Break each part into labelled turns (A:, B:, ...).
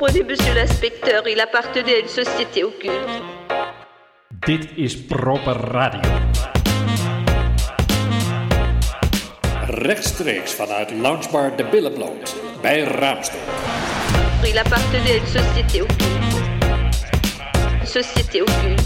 A: comprenez, monsieur l'inspecteur, il appartenait à une société occulte.
B: Dit is proper radio.
C: Rechtstreeks vanuit Loungebar de Billenbloot bij Raamsdorp.
A: Il appartenait à une société occulte. Société occulte.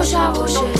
D: 多少无知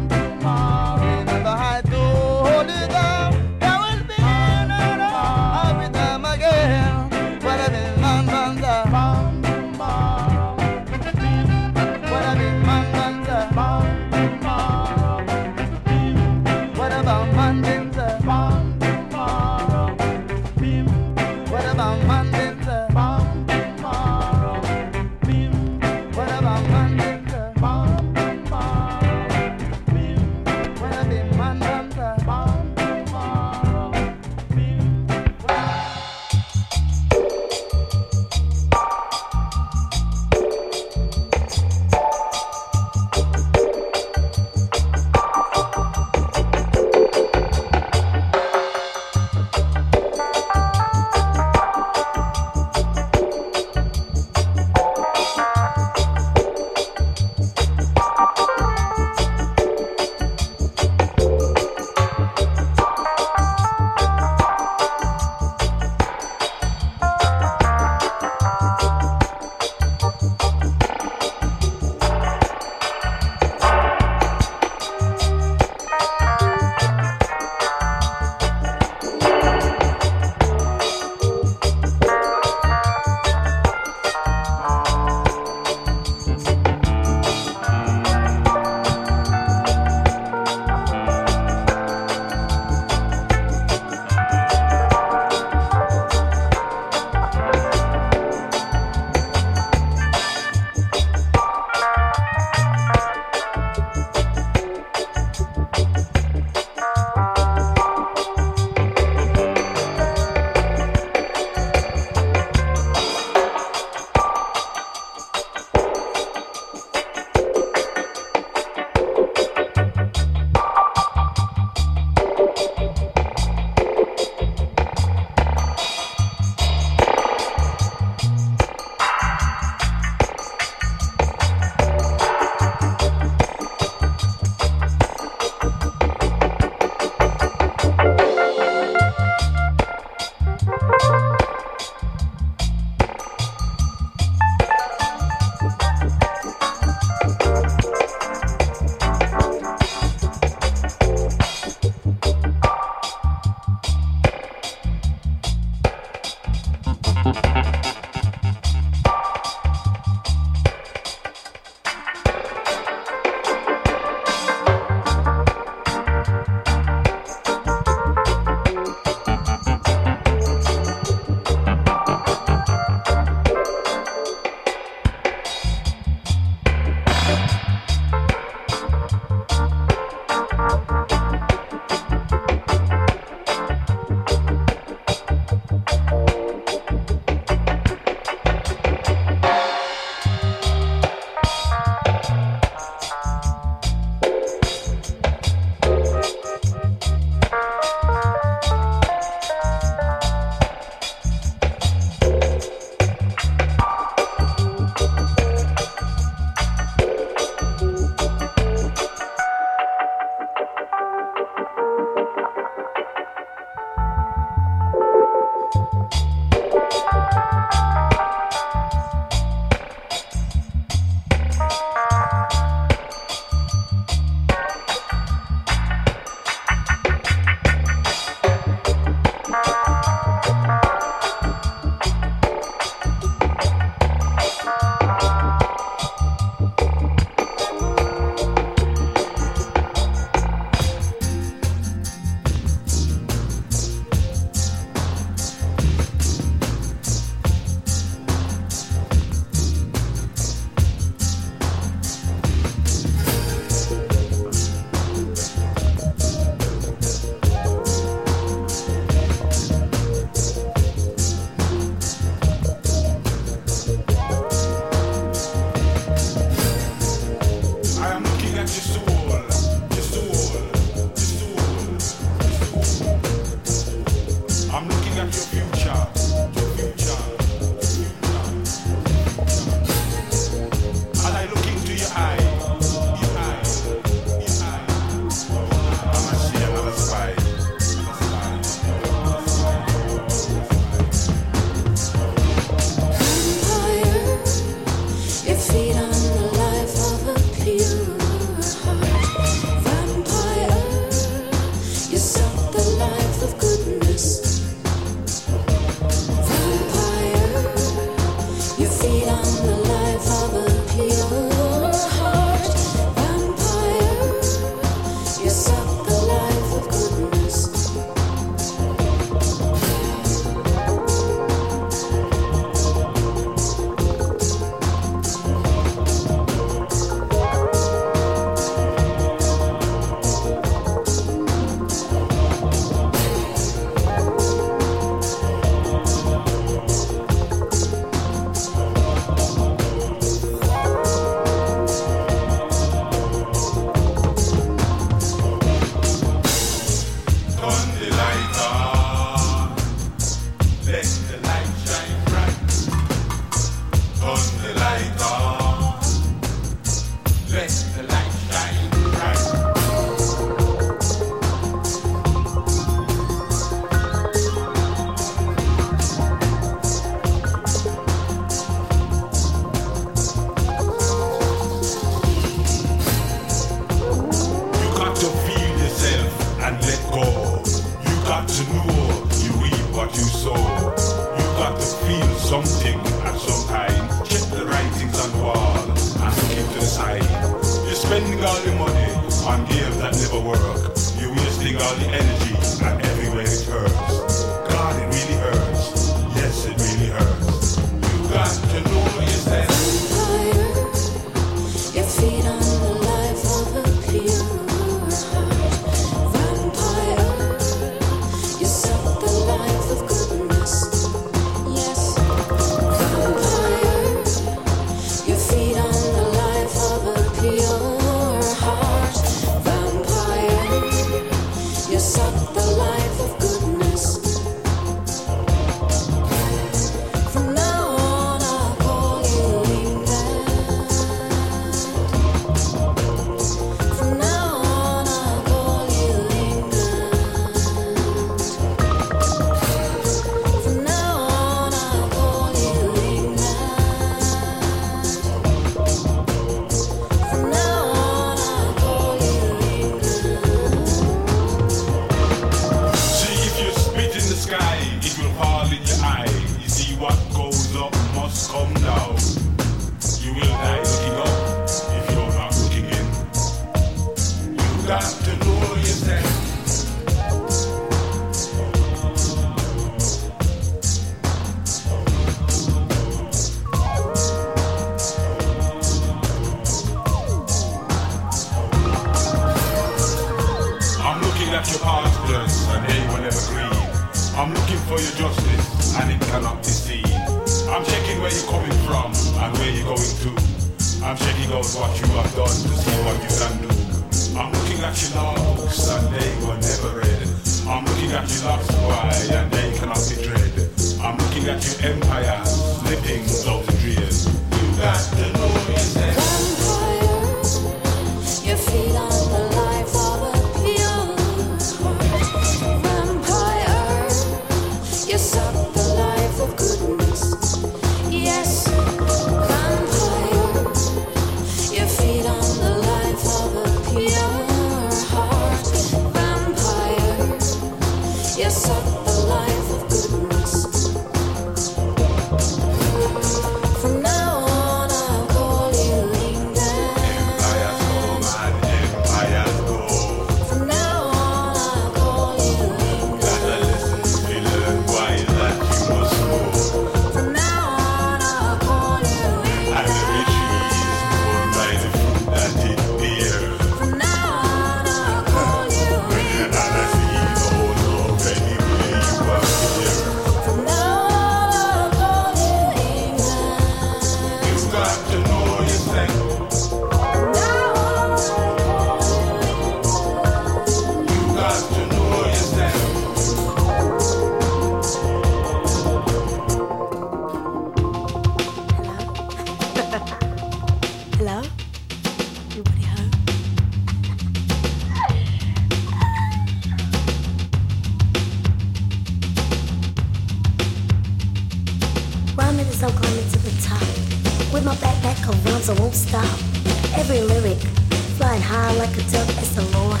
D: down
E: like a dove is the Lord.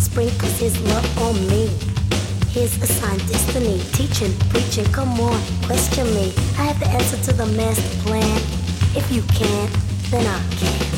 E: Sprinkles his love on me. Here's a sign, destiny, teaching, preaching, come on, question me. I have the answer to the master plan. If you can't, then I can.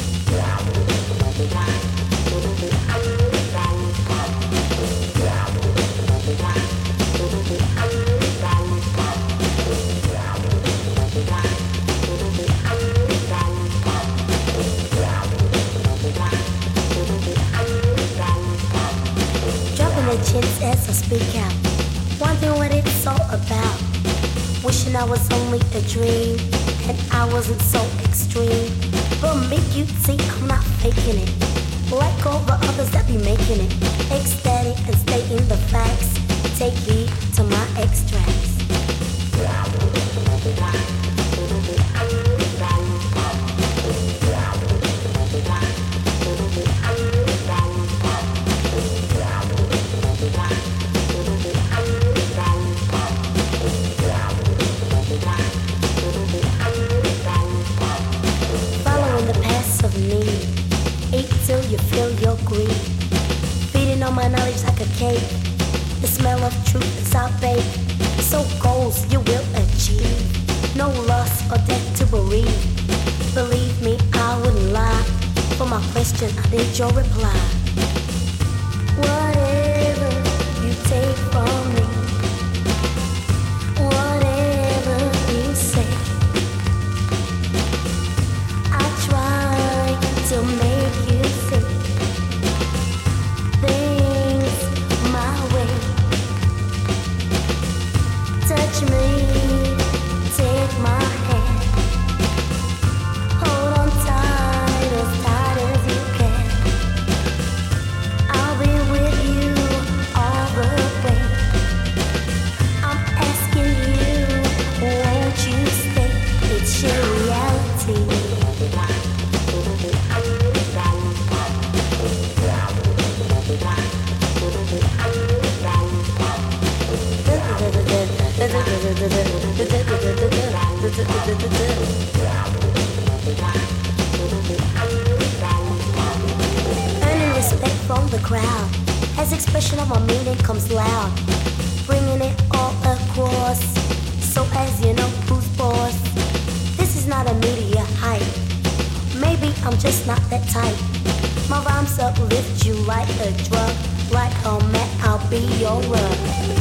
E: It's as I speak out, wondering what it's all about. Wishing I was only a dream, and I wasn't so extreme. But make you think I'm not faking it. Like all the others that be making it. Ecstatic and stating the facts. Take heed to my extreme. Meaning comes loud, bringing it all across. So as you know, who's boss? This is not a media hype. Maybe I'm just not that type. My rhymes uplift you like a drug, like oh, a mat. I'll be your rug.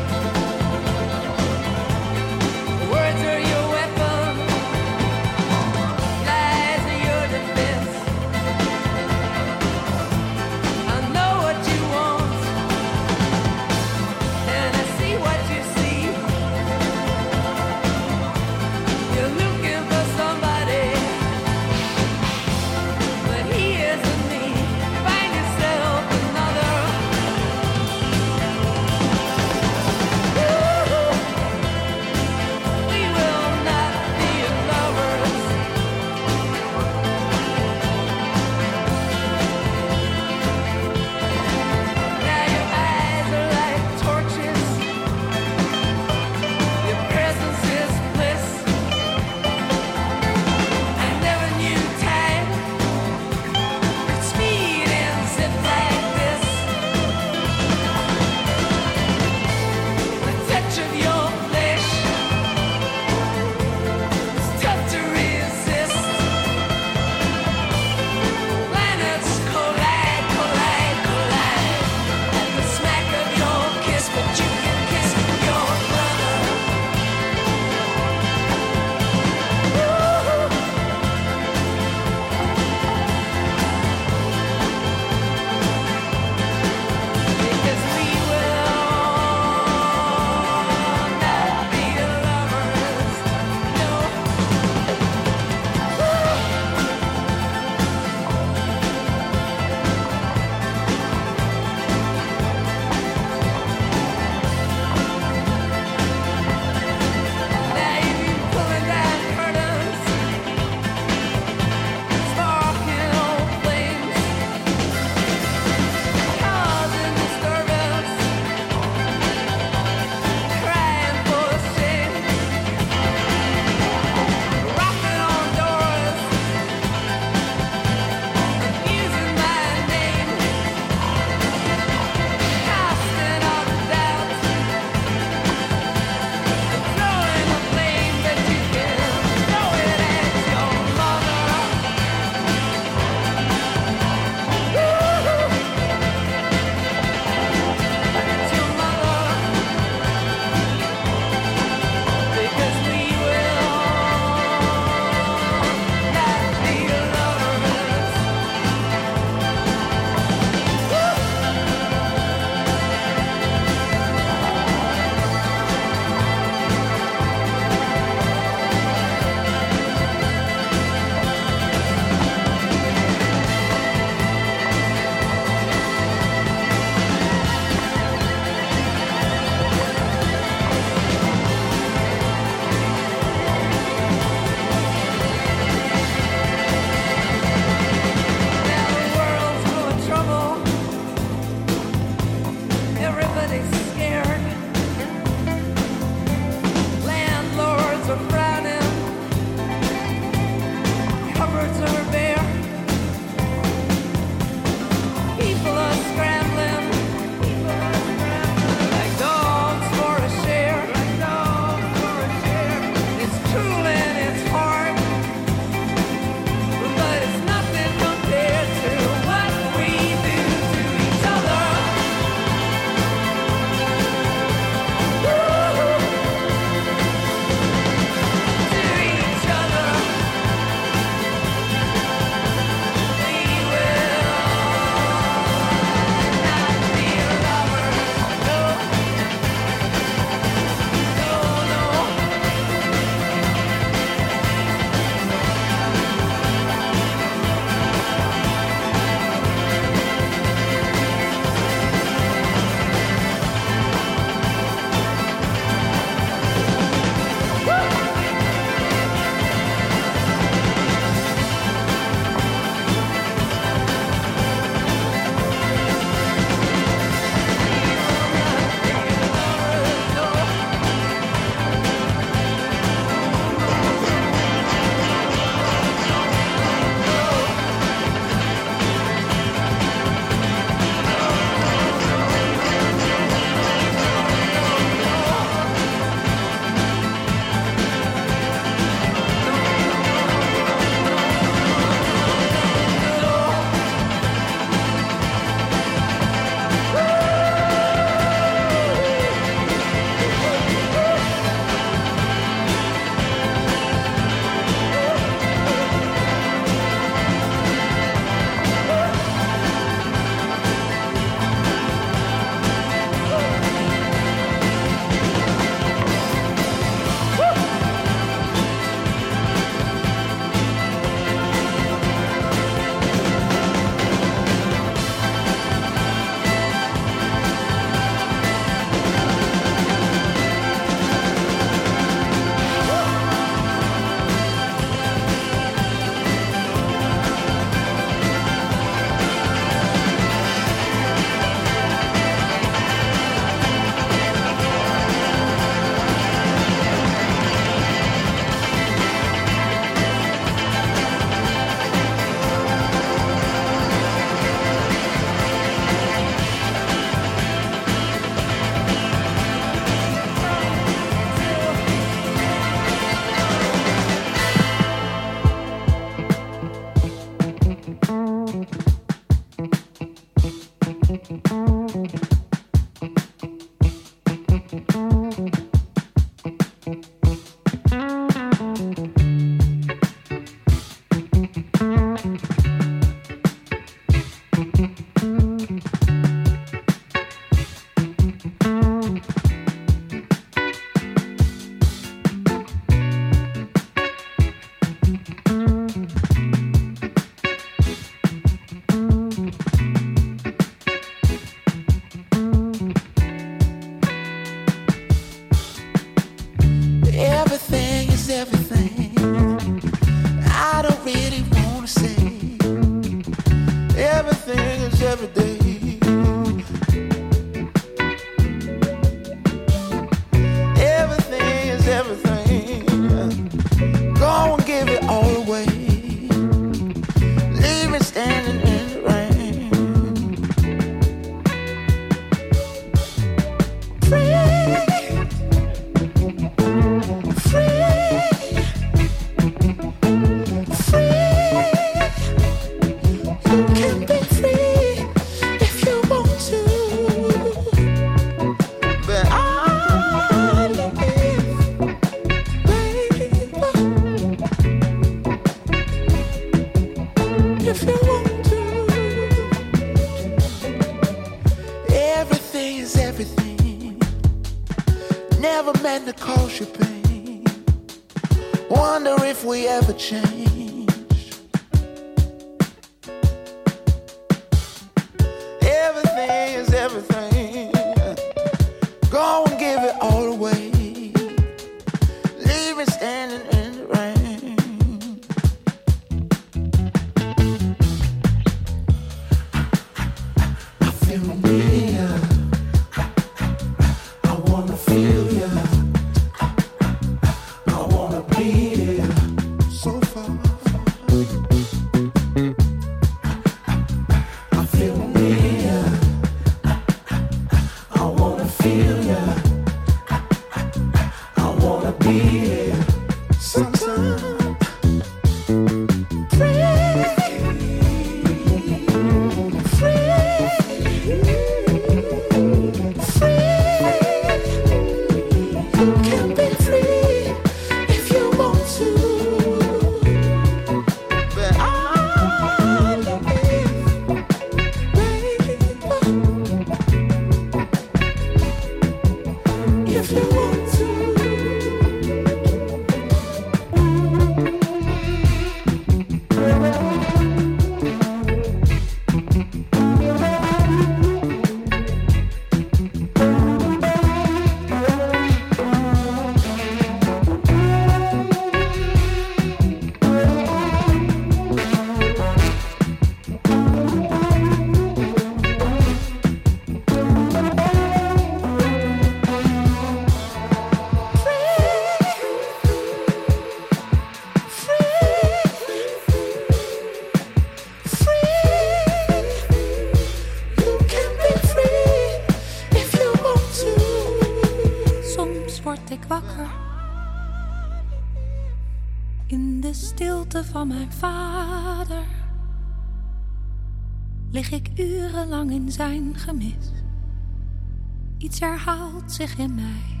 F: Iets herhaalt zich in mij,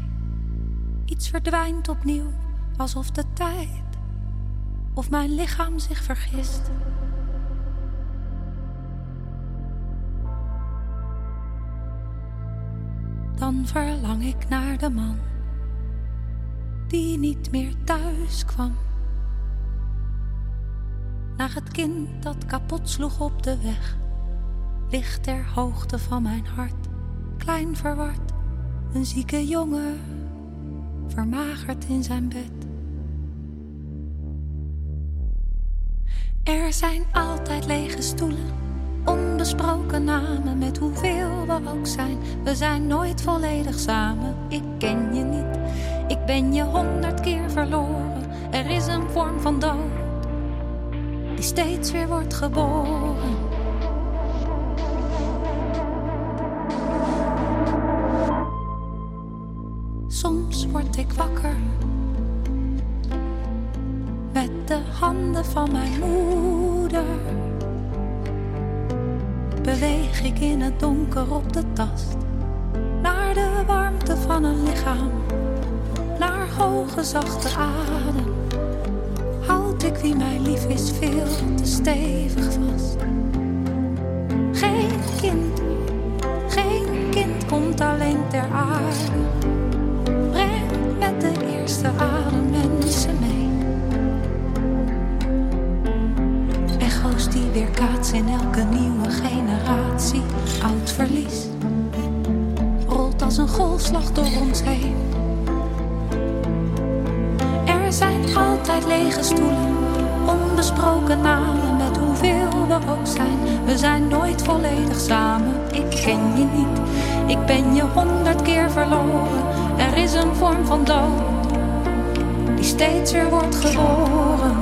F: iets verdwijnt opnieuw, alsof de tijd of mijn lichaam zich vergist. Dan verlang ik naar de man die niet meer thuis kwam. Naar het kind dat kapot sloeg op de weg, ligt ter hoogte van mijn hart, klein verward, een zieke jongen, vermagerd in zijn bed. Er zijn altijd lege stoelen, onbesproken namen met hoeveel we ook zijn. We zijn nooit volledig samen. Ik ken je niet, ik ben je honderd keer verloren. Er is een vorm van dood die steeds weer wordt geboren. Word ik wakker met de handen van mijn moeder. Beweeg ik in het donker op de tast naar de warmte van een lichaam, naar hoge zachte adem. Houd ik wie mij lief is veel te stevig vast. Geen kind, geen kind komt alleen ter aarde. Door ons heen. Er zijn altijd lege stoelen, onbesproken namen met hoeveel we ook zijn. We zijn nooit volledig samen, ik ken je niet. Ik ben je honderd keer verloren. Er is een vorm van dood die steeds weer wordt geboren.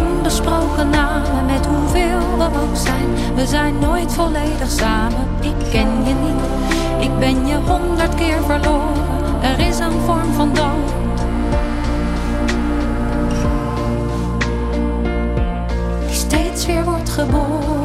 F: Onbesproken namen met hoeveel we ook zijn. We zijn nooit volledig samen. Ik ken je niet, ik ben je honderd keer verloren. Er is een vorm van dood. die steeds weer wordt geboren.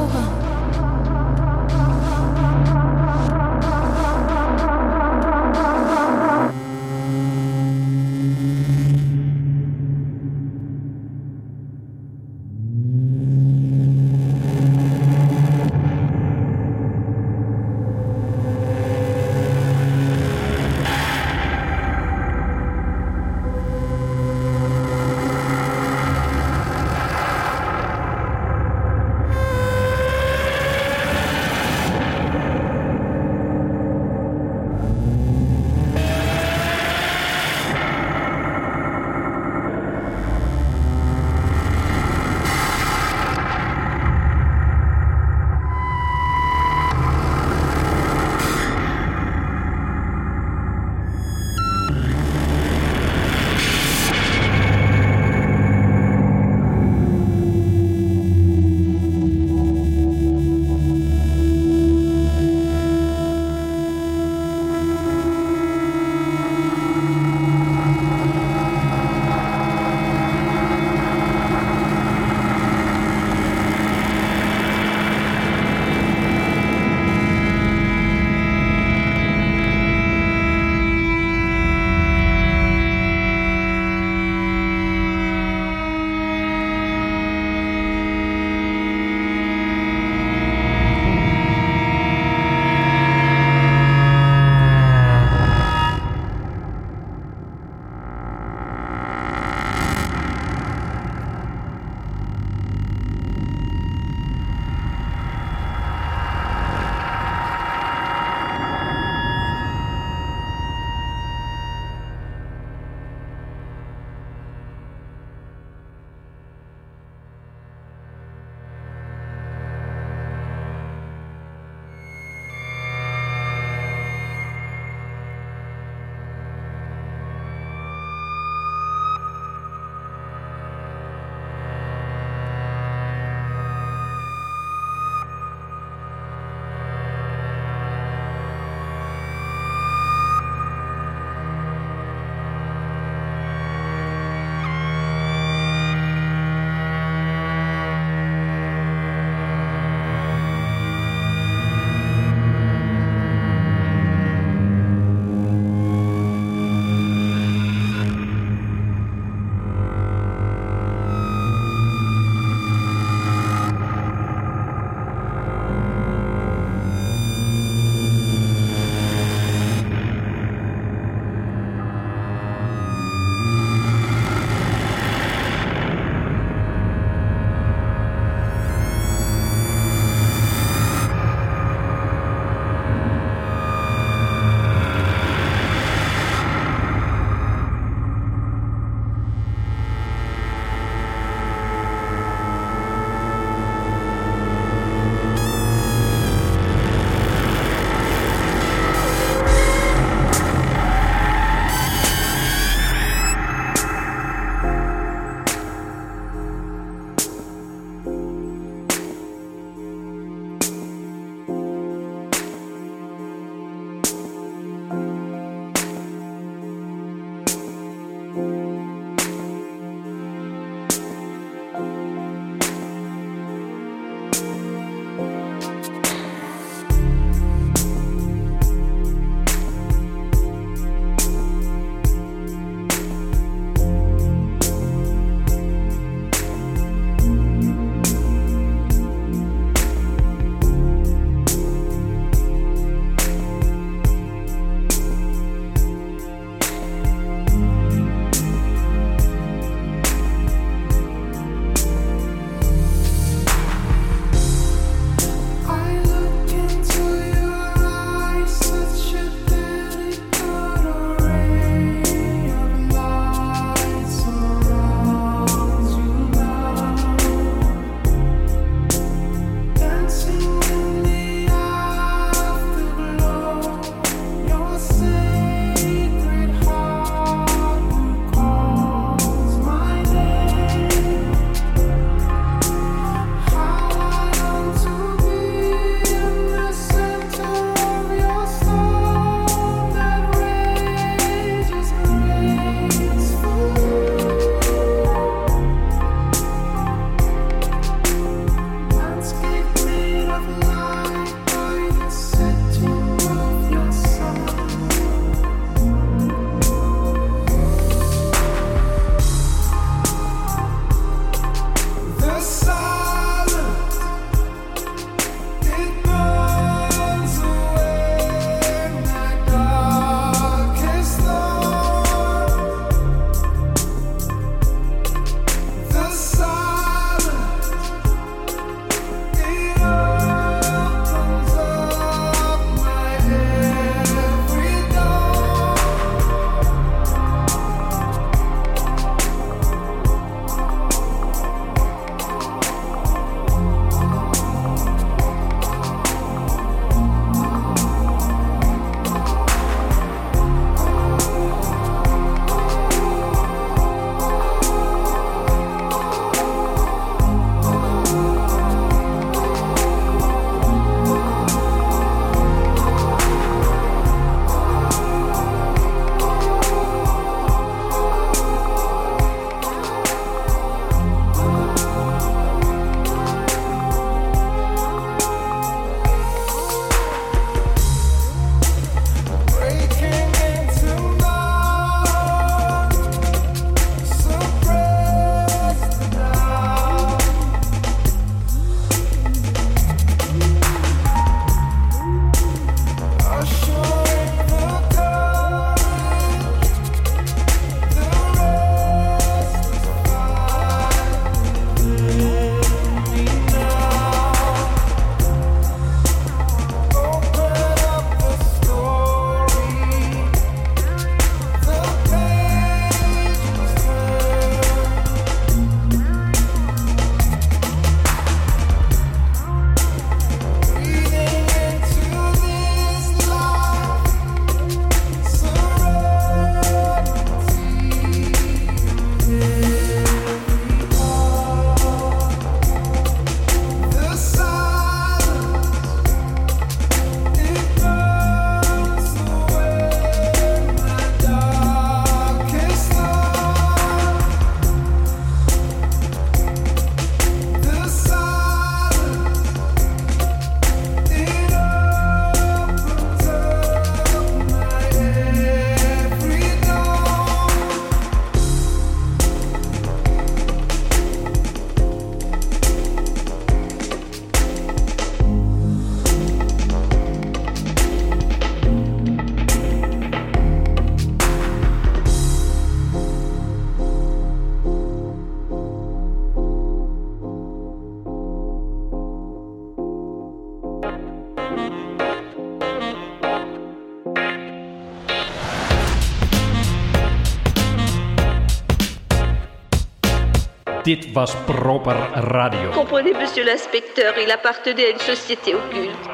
C: Dit was Proper Radio.
A: Comprenez, monsieur l'inspecteur, il appartenait à une société occulte.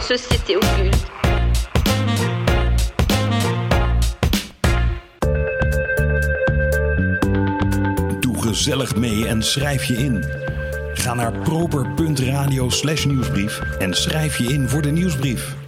A: Société occulte.
G: Doe gezellig mee en schrijf je in. Ga naar proper.radio slash nieuwsbrief en schrijf je in voor de nieuwsbrief.